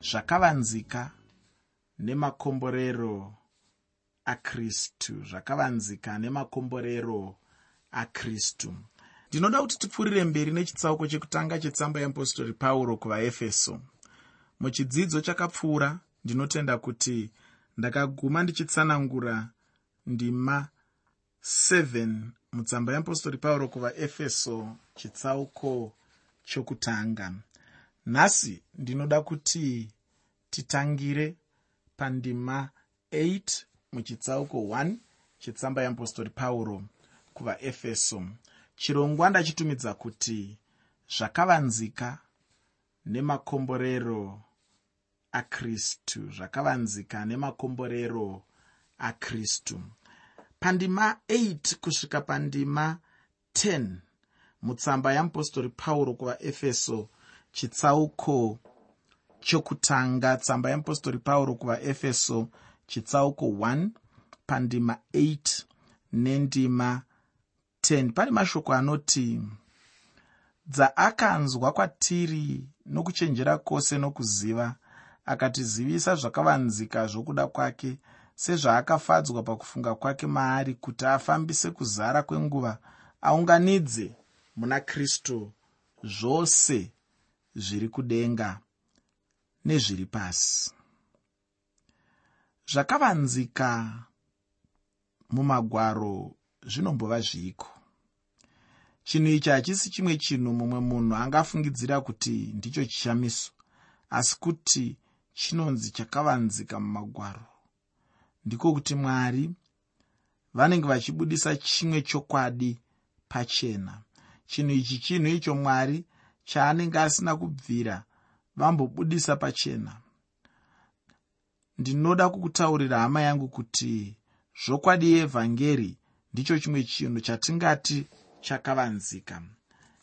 zvakavanzika nemakomborero akristu zvakavanzika nemakomborero akristu ndinoda kuti tipfuurire mberi nechitsauko chekutanga chetsamba yeapostori pauro kuvaefeso. Muchidzidzo chakapfuura ndinotenda kuti ndakaguma ndichitsanangura ndima 7 mutsamba yeapostori pauro kuvaefeso chitsauko chokutanga nhasi ndinoda kuti titangire pandima 8 muchitsauko 1 chetsamba yeapostori pauro kuvaefeso. Chirongwa ndachitumidza kuti zvakavanzika nemakomborero akristu zvakavanzika nemakomborero akristu pandima 8 kusvika pandima 10 mutsamba yamupostori pauro kuvaefeso chitsauko chokutanga tsamba yamupostori pauro kuvaefeso chitsauko 1 pandima 8 nendima 10 pane mashoko anoti dzaakanzwa kwatiri nokuchenjera kwose nokuziva akatizivisa zvakavanzika zvokuda kwake sezvaakafadzwa pakufunga kwake maari kuti afambise kuzara kwenguva aunganidze muna kristu zvose zviri kudenga nezviri pasi. Zvakavanzika mumagwaro zvinombova zviiko. Chinhu ichi hachisi chimwe chinhu mumwe munhu angafungidzira kuti ndicho chishamiso asi kuti chinonzi chakavanzika mumagwaro. Ndiko kuti mwari vanenge vachibudisa chimwe chokwadi pachena. Chinhu ichi chinhu icho mwari chaanenge asina kubvira vambobudisa pachena. Ndinoda kukutaurira hama yangu kuti zvokwadi yeevhangeri ndicho chimwe chinhu chatingati chakavanzika.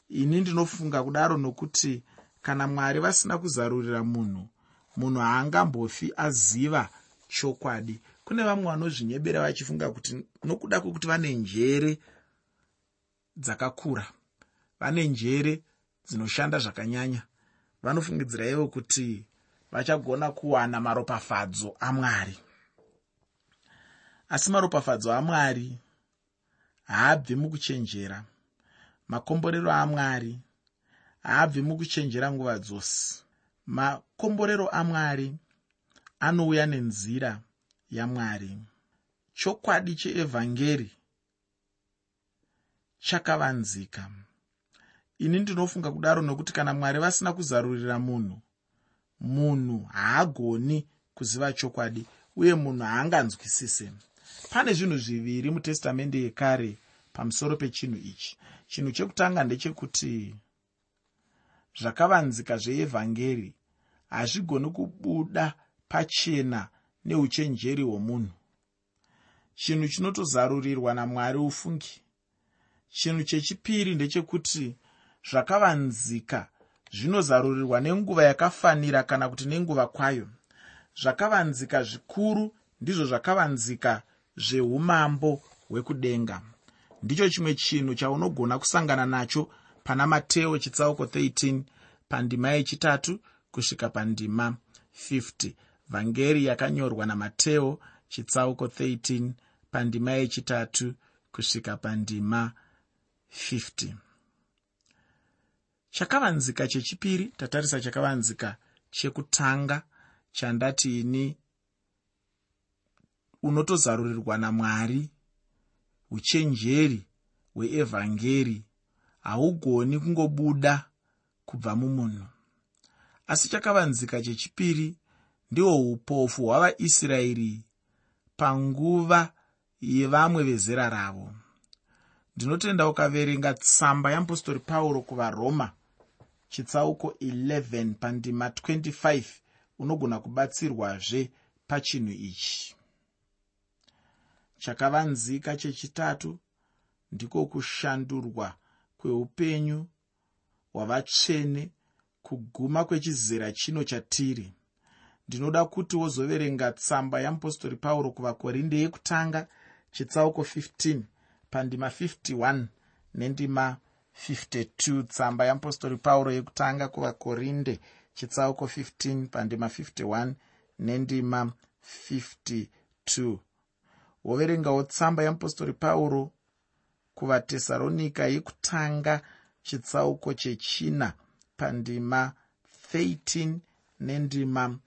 Ini ndinofunga kudaro nokuti kana mwari vasina kuzarurira munhu munhu haangambofi aziva chokwadi. Kune vamwe vanozvinyebera vachifunga kuti nokuda kwekuti vane njere dzakakura vane njere dzinoshanda zvakanyanya. Vanofungidzira ivo kuti vachagona kuwana maropafadzo amwari asi maropafadzo amwari haabvi mukuchenjera. Makomborero amwari haabvi mukuchenjera nguva dzose. Makomborero amwari anouya nenzira yamwari chokwadi cheevhangeri chakavanzika ini ndinofunga kudaro nokuti kana mwari vasina kuzarurira munhu munhu haagoni kuziva chokwadi uye munhu haanganzwisise pane zvinhu zviviri mutestamende yekare pamusoro pechinhu ichi. Chinhu chekutanga ndechekuti zvakavanzika zveevhangeri hazvigoni kubuda pachena neuchenjeri hwomunhu. Chinhu chinotozarurirwa namwari ufungi. Chinhu chechipiri ndechekuti zvakavanzika zvinozarurirwa nenguva yakafanira kana kuti nenguva kwayo. Zvakavanzika zvikuru ndizvo zvakavanzika zveumambo hwekudenga. Ndicho chimwe chinhu chaunogona kusangana nacho pana mateo chitsauko 13 pandima yechitatu kusvika pandima 50 vhangeri yakanyorwa namateo chitsauko 13 pandima yechitatu kusvika pandima 50 chakavanzika chechipiri tatarisa chakavanzika chekutanga chandati ini unotozarurirwa namwari uchenjeri hweevhangeri. Haugoni kungobuda kubva mumunhu. Asi chakavanzika chechipiri ndihwo upofu hwavaisraeri panguva yevamwe vezera ravo. Ndinotenda ukaverenga tsamba yeapostori pauro kuvaroma chitsauko 11 pandima 25 unogona kubatsirwazve pachinhu ichi. Chakavanzika chechitatu ndiko kushandurwa kweupenyu hwavatsvene kuguma kwechizera chino chatiri. Ndinoda kuti wozoverenga tsamba yeapostori pauro kuvakorinde yekutanga chitsauko 15 pandima 51 nendima 52 tsamba yeapostori pauro yekutanga kuvakorinde chitsauko 15 pandima 51 nendima 52 woverengawo tsamba yeapostori pauro kuvatesaronika yekutanga chitsauko chechina pandima 13 nendima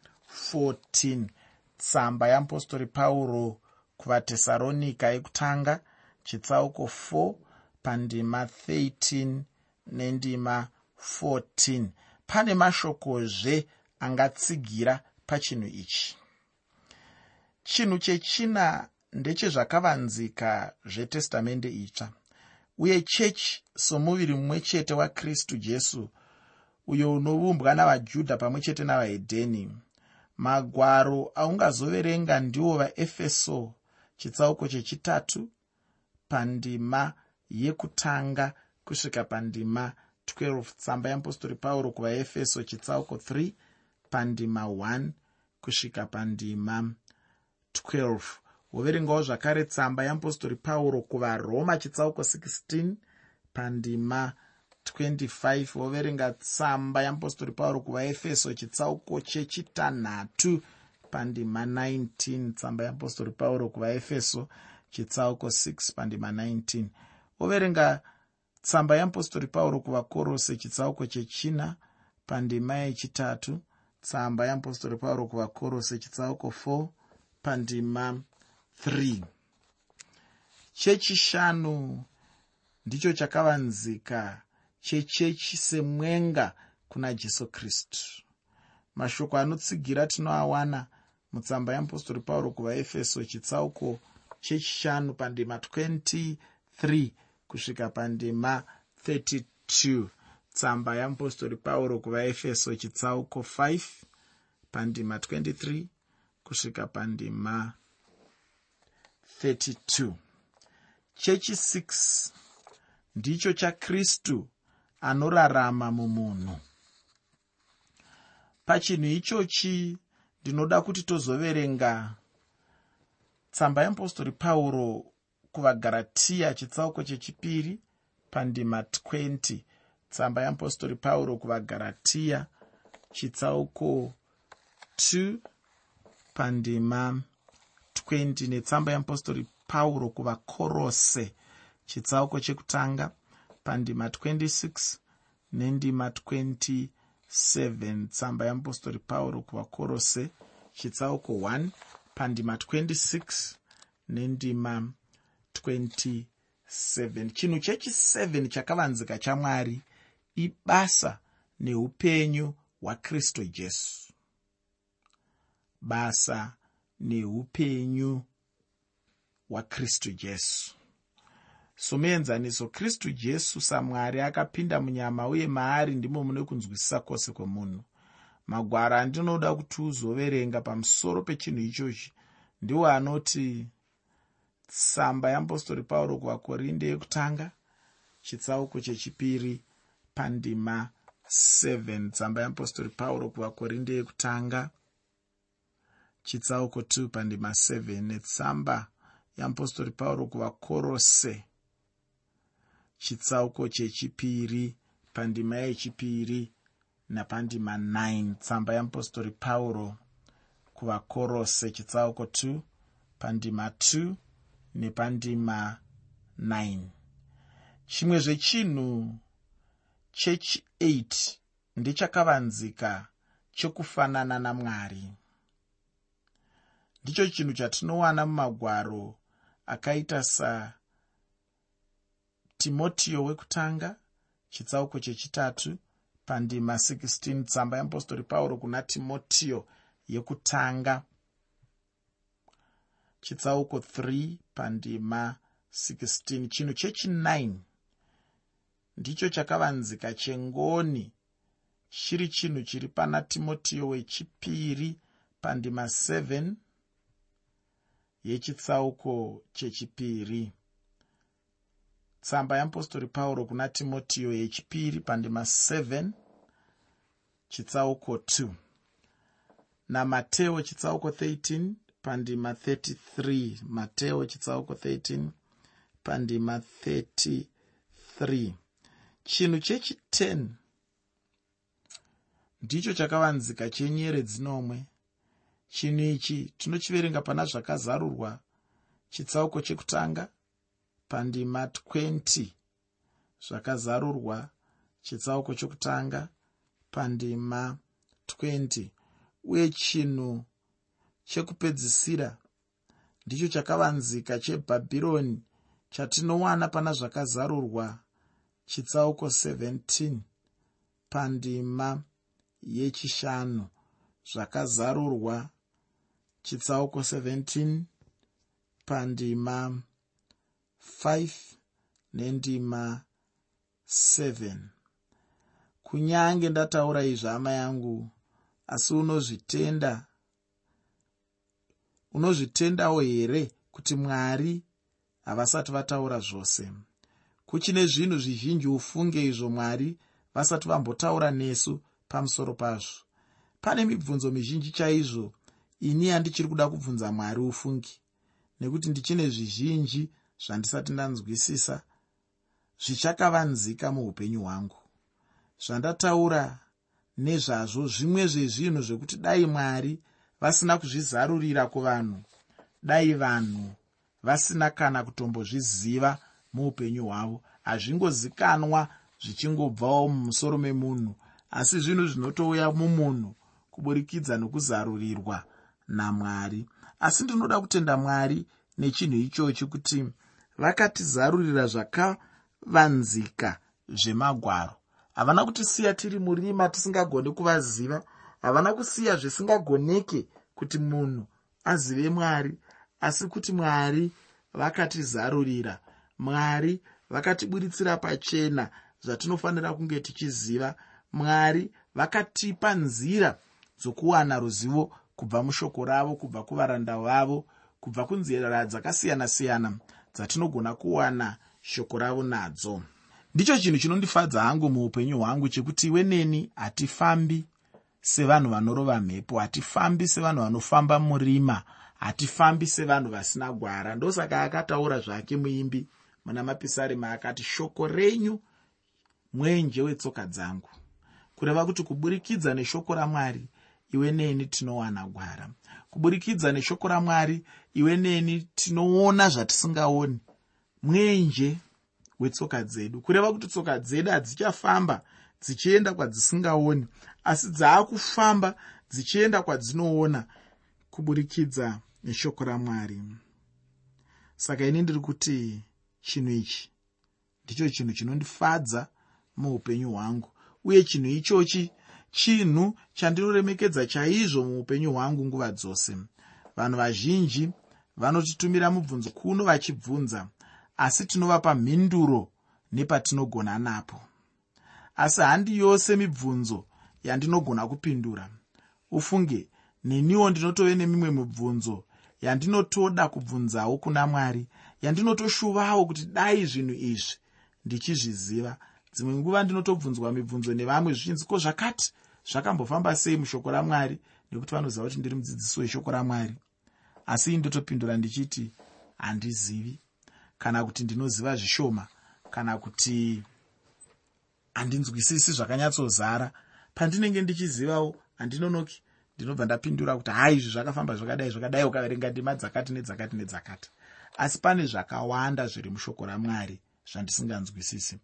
14 tsamba yeapostori pauro kuvatesaronika yekutanga chitsauko 4 pandima 13 nendima 14 pane mashokozve angatsigira pachinhu ichi. Chinhu chechina ndechezvakavanzika zvetestamende itsva uye chechi somuviri mumwe chete wakristu jesu uyo unovumbwa navajudha pamwe chete navahedheni magwaro aungazoverenga ndiwo vaefeso chitsauko chechitatu pandima yekutanga kusvika pandima 12 tsamba yeapostori pauro kuvaefeso chitsauko 3 pandima 1 kusvika pandima 12 woverengawo zvakare tsamba yeapostori pauro kuvaroma chitsauko 16 pandima 25 woverenga tsamba yeapostori pauro kuvaefeso chitsauko chechitanhatu pandima 19 tsamba yeapostori pauro kuvaefeso chitsauko 6 pandima 19 woverenga tsamba yeapostori pauro kuvakorose chitsauko chechina pandima yechitatu. Tsamba yeapostori pauro kuvakorose chitsauko 4 pandima 3 chechishanu ndicho chakavanzika chechechi semwenga kuna jesu kristu. Mashoko anotsigira tinoawana mutsamba yeapostori pauro kuvaefeso chitsauko chechishanu pandima 23 kusvika pandima 32 tsamba yeapostori pauro kuvaefeso chitsauko 5 pandima 23 kusvika pandima 32 chechi 6 ndicho chakristu anorarama mumunhu. Pachinhu ichochi ndinoda kuti tozoverenga. Tsamba yeapostori pauro kuvagaratiya chitsauko chechipiri pandima 20 tsamba yeapostori pauro kuvagaratiya chitsauko 2 pandima 20 netsamba yeapostori pauro kuvakorose chitsauko chekutanga pandima 26 nendima 27 tsamba yeapostori pauro kuvakorose chitsauko 1 pandima 26 nendima 27 chinhu chechi7 chakavanzika chamwari ibasa neupenyu hwakristu jesu. Basa neupenyu hwakristu jesu. Somuenzaniso kristu jesu samwari akapinda munyama uye maari ndimo mune kunzwisisa kwose kwemunhu magwaro andinoda kuti uzoverenga pamusoro pechinhu ichochi ndiwo anoti tsamba yeapostori pauro kuvakorinde yekutanga chitsauko chechipiri pandima 7 tsamba yeapostori pauro kuvakorinde yekutanga chitsauko 2 pandima 7 netsamba yeapostori pauro kuvakorose chitsauko chechipiri pandima yechipiri napandima 9 tsamba yeapostori pauro kuvakorose chitsauko 2 pandima 2 nepandima 9 chimwe zvechinhu chechi8 ndechakavanzika chokufanana namwari. Ndicho chinhu chatinowana mumagwaro akaita satimoteo wekutanga chitsauko chechitatu pandima 16 tsamba yeapostori pauro kuna timoteo yekutanga. Chitsauko 3 pandima 16 chinhu chechi9 ndicho chakavanzika chengoni. Chiri chinhu chiri pana timoteo wechipiri pandima 7 yechitsauko chechipiri. Tsamba yeapostori pauro kuna timoteo yechipiri pandima 7 chitsauko 2 namateo chitsauko 13 pandima 33 mateo chitsauko 13 pandima 33 chinhu chechi10 ndicho chakavanzika chenyeredzi nomwe chinhu ichi tinochiverenga pana zvakazarurwa. Chitsauko chekutanga pandima 20 zvakazarurwa. Chitsauko chokutanga pandima 20 uye chinhu chekupedzisira. Ndicho chakavanzika chebhabhironi chatinowana pana zvakazarurwa chitsauko 17 pandima yechishanu zvakazarurwa chitsauko 17 pandima 5 nendima 7 kunyange ndataura izvi hama yangu asi unozvitenda unozvitendawo here kuti mwari havasati vataura zvose? Kuchine zvinhu zvizhinji ufunge izvo mwari vasati vambotaura nesu pamusoro pazvo. Pane mibvunzo mizhinji chaizvo ini handichiri kuda kubvunza mwari ufungi nekuti ndichine zvizhinji zvandisati ndanzwisisa zvichakavanzika muupenyu hwangu. Zvandataura nezvazvo zvimwe zvezvinhu zvekuti dai mwari vasina kuzvizarurira kuvanhu. Dai vanhu vasina kana kutombozviziva muupenyu hwavo. Hazvingozikanwa zvichingobvawo mumusoro memunhu asi zvinhu zvinotouya mumunhu kuburikidza nokuzarurirwa namwari. Asi ndinoda kutenda mwari nechinhu ichochi kuti vakatizarurira zvakavanzika zvemagwaro. Havana kutisiya tiri murima tisingagoni kuvaziva havana kusiya zvisingagoneke kuti munhu azive mwari asi kuti mwari vakatizarurira mwari vakatiburitsira pachena zvatinofanira kunge tichiziva mwari vakatipa nzira dzokuwana ruzivo kubva mushoko ravo kubva kuvaranda vavo kubva kunzira dzakasiyana-siyana dzatinogona kuwana shoko ravo nadzo. Ndicho chinhu chinondifadza hangu muupenyu hwangu chekuti iwe neni hatifambi sevanhu vanorova mhepo hatifambi sevanhu vanofamba murima hatifambi sevanhu vasina gwara. Ndosaka akataura zvake muimbi muna mapisarema akati shoko renyu mwenje wetsoka dzangu. Kureva kuti kuburikidza neshoko ramwari iwe neni tinowana gwara. Kuburikidza neshoko ramwari iwe neni tinoona zvatisingaoni. Mwenje wetsoka dzedu. Kureva kuti tsoka dzedu hadzichafamba dzichienda kwadzisingaoni asi dzaakufamba dzichienda kwadzinoona kuburikidza neshoko ramwari. Saka ini ndiri kuti chinhu ichi ndicho chinhu chinondifadza muupenyu hwangu uye chinhu ichochi chinhu chandinoremekedza chaizvo muupenyu hwangu nguva dzose. Vanhu vazhinji vanotitumira mubvunzo kuno vachibvunza asi tinovapa mhinduro nepatinogona napo asi handi yose mibvunzo yandinogona kupindura. Ufunge neniwo ndinotove nemimwe mibvunzo yandinotoda kubvunzawo kuna mwari yandinotoshuvawo kuti dai zvinhu izvi ndichizviziva. Dzimwe nguva ndinotobvunzwa mibvunzo nevamwe zvichinzi ko zvakati zvakambofamba sei mushoko ramwari nekuti vanoziva kuti ndiri mudzidzisi weshoko ramwari. Asi indotopindura ndichiti handizivi. Kana kuti ndinoziva zvishoma kana kuti handinzwisisi zvakanyatsozara. Pandinenge ndichizivawo handinonoki ndinobva ndapindura kuti hai izvi zvakafamba zvakadai zvakadai ukaverenga ndima dzakati nedzakati nedzakati. Asi pane zvakawanda zviri mushoko ramwari zvandisinganzwisisi.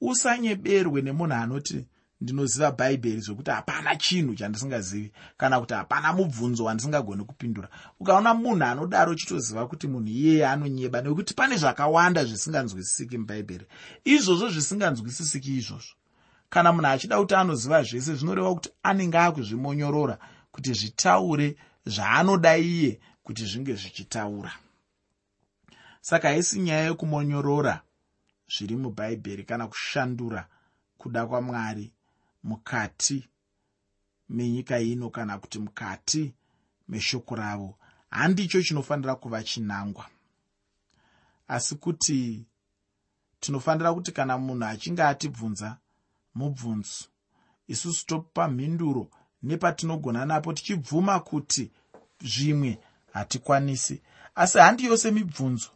Usanyeberwe nemunhu anoti ndinoziva bhaibheri zvokuti hapana chinhu chandisingazivi kana kuti hapana mubvunzo wandisingagoni kupindura. Ukaona munhu anodaro chitoziva kuti munhu iyeye anonyeba nekuti pane zvakawanda zvisinganzwisisiki mubhaibheri izvozvo zvisinganzwisisiki izvozvo. Kana munhu achida kuti anoziva zvese zvinoreva kuti anenge akuzvimonyorora kuti zvitaure zvaanoda iye kuti zvinge zvichitaura. Saka haisi nyaya yekumonyorora zviri mubhaibheri kana kushandura kuda kwamwari mukati menyika ino kana kuti mukati meshoko ravo. Handicho chinofanira kuva chinangwa. Asi kuti tinofanira kuti kana munhu achinge atibvunza mubvunzo. Isusu topa mhinduro nepatinogona napo tichibvuma kuti zvimwe hatikwanisi. Asi handi yose mibvunzo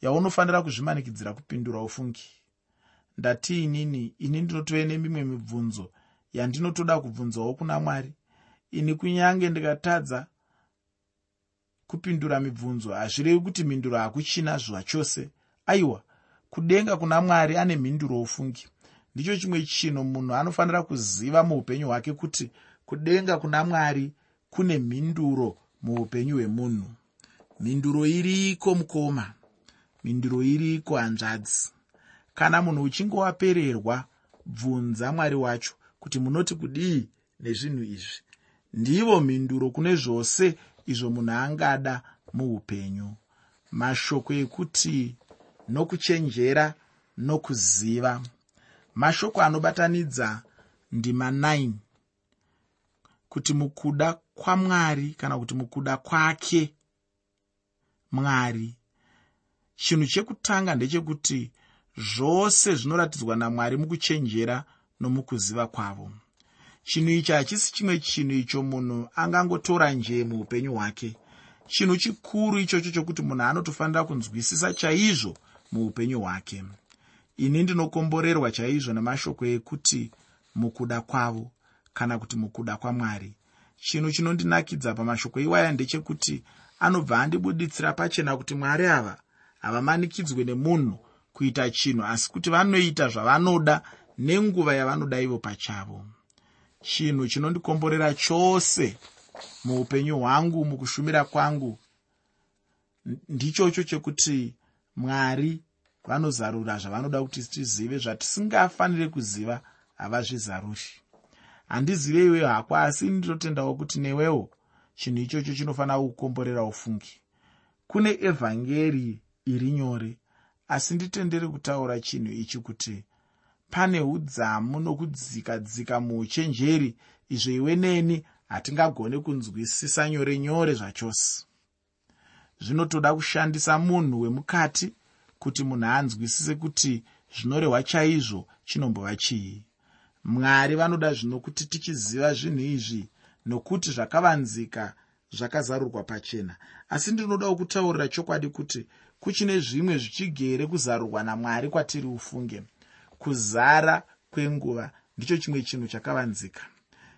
yaunofanira kuzvimanikidzira kupindura ufungi ndatiinini ini ndinotove nemimwe mibvunzo yandinotoda kubvunzawo kuna mwari. Ini kunyange ndikatadza kupindura mibvunzo hazvirevi kuti mhinduro hakuchina zvachose aiwa kudenga kuna mwari ane mhinduro ofungi ndicho chimwe chinhu munhu anofanira kuziva muupenyu hwake kuti kudenga kuna mwari kune mhinduro muupenyu hwemunhu. Mhinduro iriko mukoma? Mhinduro iriko hanzvadzi kana munhu uchinge wapererwa bvunza mwari wacho kuti munoti kudii nezvinhu izvi. Ndivo mhinduro kune zvose izvo munhu angada muupenyu. Mashoko ekuti nokuchenjera nokuziva. Mashoko anobatanidza ndima 9 kuti mukuda kwamwari kana kuti mukuda kwake. Mwari chinhu chekutanga ndechekuti zvose zvinoratidzwa namwari mukuchenjera nomukuziva kwavo. Chinhu ichi hachisi chimwe chinhu icho munhu angangotora njee muupenyu hwake. Chinhu chikuru ichocho chokuti munhu anotofanira kunzwisisa chaizvo muupenyu hwake. Ini ndinokomborerwa chaizvo nemashoko ekuti mukuda kwavo kana kuti mukuda kwamwari. Chinhu chinondinakidza pamashoko iwaya ndechekuti anobva andibuditsira pachena kuti mwari ava havamanikidzwe nemunhu kuita chinhu asi kuti vanoita zvavanoda nenguva yavanoda ivo pachavo. Chinhu chinondikomborera chose muupenyu hwangu mukushumira kwangu ndichocho chekuti mwari vanozarura zvavanoda kuti tizive zvatisingafaniri kuziva havazvizaruri handizive iweyo hako asi ndinotendawo kuti newewo chinhu ichocho chinofanira kukomborera ufungi. Kune evhangeri iri nyore asi nditenderi kutaura chinhu ichi kuti pane udzamu nokudzika dzika muuchenjeri izvo iwe neni hatingagone kunzwisisa nyore nyore zvachose. Zvinotoda kushandisa munhu wemukati kuti munhu anzwisise kuti zvinorehwa chaizvo chinombova chii. Mwari vanoda zvino kuti tichiziva zvinhu izvi nokuti zvakavanzika zvakazarurwa pachena. Asi ndinodawo kutaurira chokwadi kuti kuchine zvimwe zvichigere kuzarurwa namwari kwatiri ufunge. Kuzara kwenguva ndicho chimwe chinhu chakavanzika.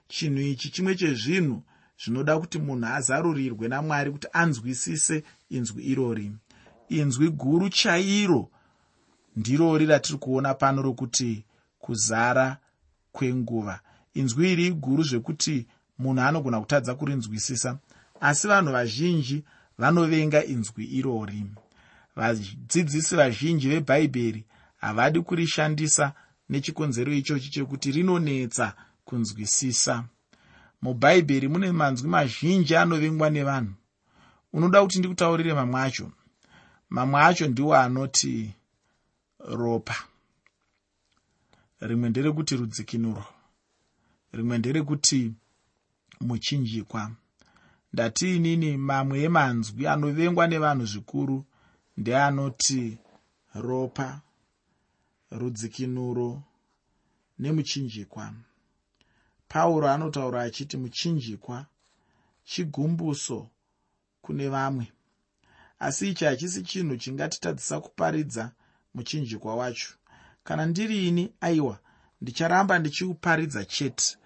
Chinhu ichi chimwe chezvinhu zvinoda kuti munhu azarurirwe namwari kuti anzwisise inzwi irori. Inzwi guru chairo ndirori ratiri kuona pano rokuti kuzara kwenguva. Inzwi iri iguru zvekuti munhu anogona kutadza kurinzwisisa asi vanhu vazhinji vanovenga inzwi irori vadzidzisi vazhinji vebhaibheri havadi kurishandisa nechikonzero ichochi chekuti rinonetsa kunzwisisa. Mubhaibheri mune manzwi mazhinji anovengwa nevanhu. Unoda kuti ndikutaurire mamwe acho? Mamwe acho ndiwo anoti ropa. Rimwe nderekuti rudzikinuro. Rimwe nderekuti muchinjikwa. Ndati inini mamwe emanzwi anovengwa nevanhu zvikuru ndeanoti ropa rudzikinuro nemuchinjikwa. Pauro anotaura achiti muchinjikwa chigumbuso kune vamwe. Asi ichi hachisi chinhu chingatitadzisa kuparidza muchinjikwa wacho. Kana ndiri ini aiwa ndicharamba ndichiuparidza chete.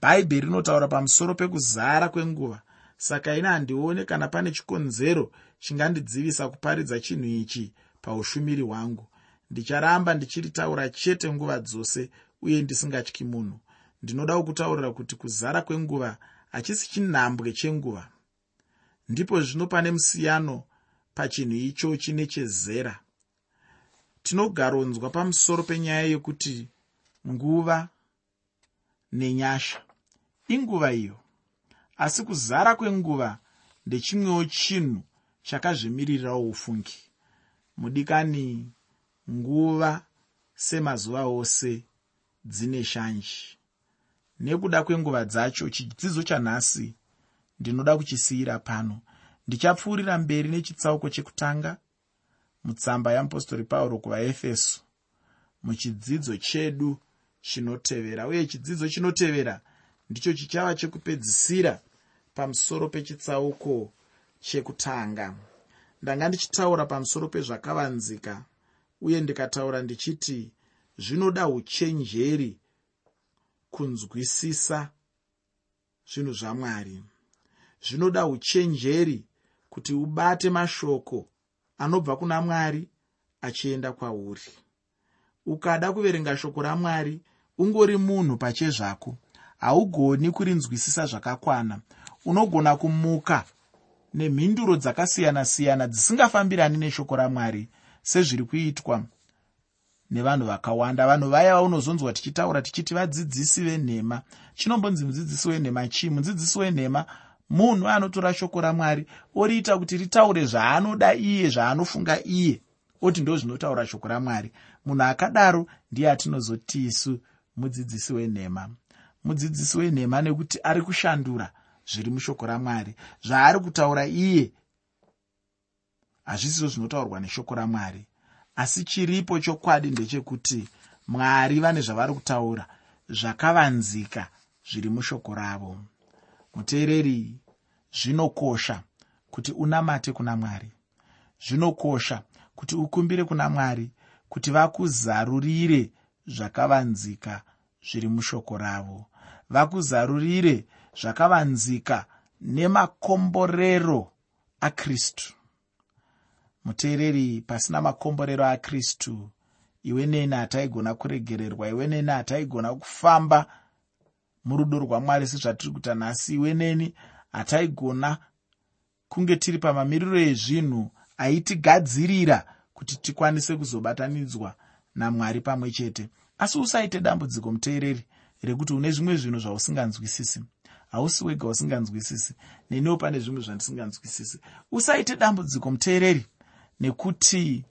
Bhaibheri rinotaura pamusoro pekuzara kwenguva saka ine handione kana pane chikonzero chingandidzivisa kuparidza chinhu ichi paushumiri hwangu. Ndicharamba ndichiritaura chete nguva dzose uye ndisingatyi munhu. Ndinodawo kutaurira kuti kuzara kwenguva hachisi chinhambwe chenguva. Ndipo zvino pane musiyano pachinhu ichochi nechezera tinogaronzwa pamusoro penyaya yekuti nguva nenyasha. Inguva iyo asi kuzara kwenguva ndechimwewo chinhu chakazvimiririrawo ufungi. Mudikani nguva semazuva ose dzine shanji nekuda kwenguva dzacho chidzidzo chanhasi ndinoda kuchisiyira pano. Ndichapfuurira mberi nechitsauko chekutanga mutsamba yeapostori pauro kuvaefeso muchidzidzo chedu chinotevera uye chidzidzo chinotevera ndicho chichava chekupedzisira pamusoro pechitsauko chekutanga. Ndanga ndichitaura pamusoro pezvakavanzika uye ndikataura ndichiti zvinoda uchenjeri kunzwisisa zvinhu zvamwari. Zvinoda uchenjeri kuti ubate mashoko anobva kuna mwari achienda kwauri. Ukada kuverenga shoko ramwari ungori munhu pachezvako haugoni kurinzwisisa zvakakwana. Unogona kumuka nemhinduro dzakasiyana-siyana dzisingafambirani neshoko ramwari sezviri kuitwa nevanhu vakawanda. Vanhu vaya vaunozonzwa tichitaura tichiti vadzidzisi venhema. Chinombonzi mudzidzisi wenhema chii? Mudzidzisi wenhema munhu anotora shoko ramwari oriita kuti ritaure zvaanoda iye zvaanofunga iye. Oti ndo zvinotaura shoko ramwari. Munhu akadaro ndiye atinozoti isu mudzidzisi wenhema mudzidzisi wenhema nekuti ari kushandura zviri mushoko ramwari. Zvaari kutaura iye hazvisizvo zvinotaurwa neshoko ramwari. Asi chiripo chokwadi ndechekuti mwari vane zvavari kutaura zvakavanzika zviri mushoko ravo. Muteereri zvinokosha kuti unamate kuna mwari. Zvinokosha kuti ukumbire kuna mwari kuti vakuzarurire zvakavanzika zviri mushoko ravo vakuzarurire zvakavanzika nemakomborero akristu. Muteereri pasina makomborero akristu iwe neni hataigona kuregererwa iwe neni hataigona kufamba murudo rwamwari sezvatiri kuita nhasi iwe neni hataigona kunge tiri pamamiriro ezvinhu aitigadzirira kuti tikwanise kuzobatanidzwa namwari pamwe chete. Asi usaite dambudziko muteereri rekuti une zvimwe zvinhu zvausinganzwisisi. Hausi wega usinganzwisisi. Neniwo pane zvimwe zvandisinganzwisisi usaite dambudziko muteereri nekuti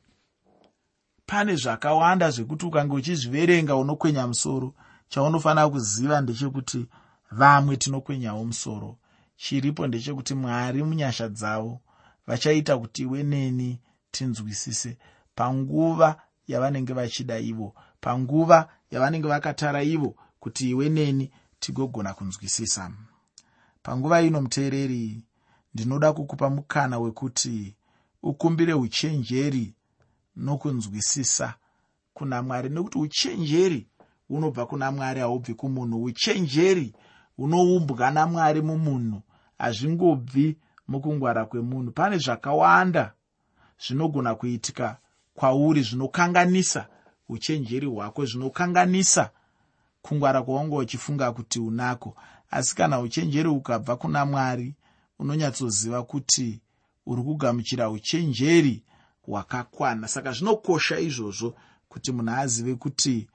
pane zvakawanda zvekuti ukange uchizviverenga unokwenya musoro. Chaunofanira kuziva ndechekuti vamwe tinokwenyawo musoro. Chiripo ndechekuti mwari munyasha dzavo vachaita kuti iwe neni tinzwisise. Panguva yavanenge vachida ivo panguva yavanenge vakatara ivo kuti iwe neni tigogona kunzwisisa. Panguva ino muteereri ndinoda kukupa mukana wekuti ukumbire uchenjeri nokunzwisisa kuna mwari nekuti uchenjeri hunobva kuna mwari haubvi kumunhu. Uchenjeri hunoumbwa namwari mumunhu hazvingobvi mukungwara kwemunhu. Pane zvakawanda zvinogona kuitika kwauri zvinokanganisa uchenjeri hwako zvinokanganisa kungwara kwaunge uchifunga kuti unako. Asi kana uchenjeri ukabva kuna mwari unonyatsoziva kuti uri kugamuchira uchenjeri hwakakwana. Saka zvinokosha izvozvo kuti munhu azive kuti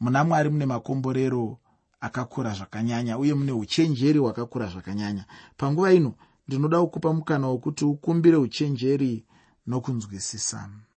muna mwari mune makomborero akakura zvakanyanya uye mune uchenjeri hwakakura zvakanyanya. Panguva ino ndinoda kukupa mukana wokuti ukumbire uchenjeri nokunzwisisa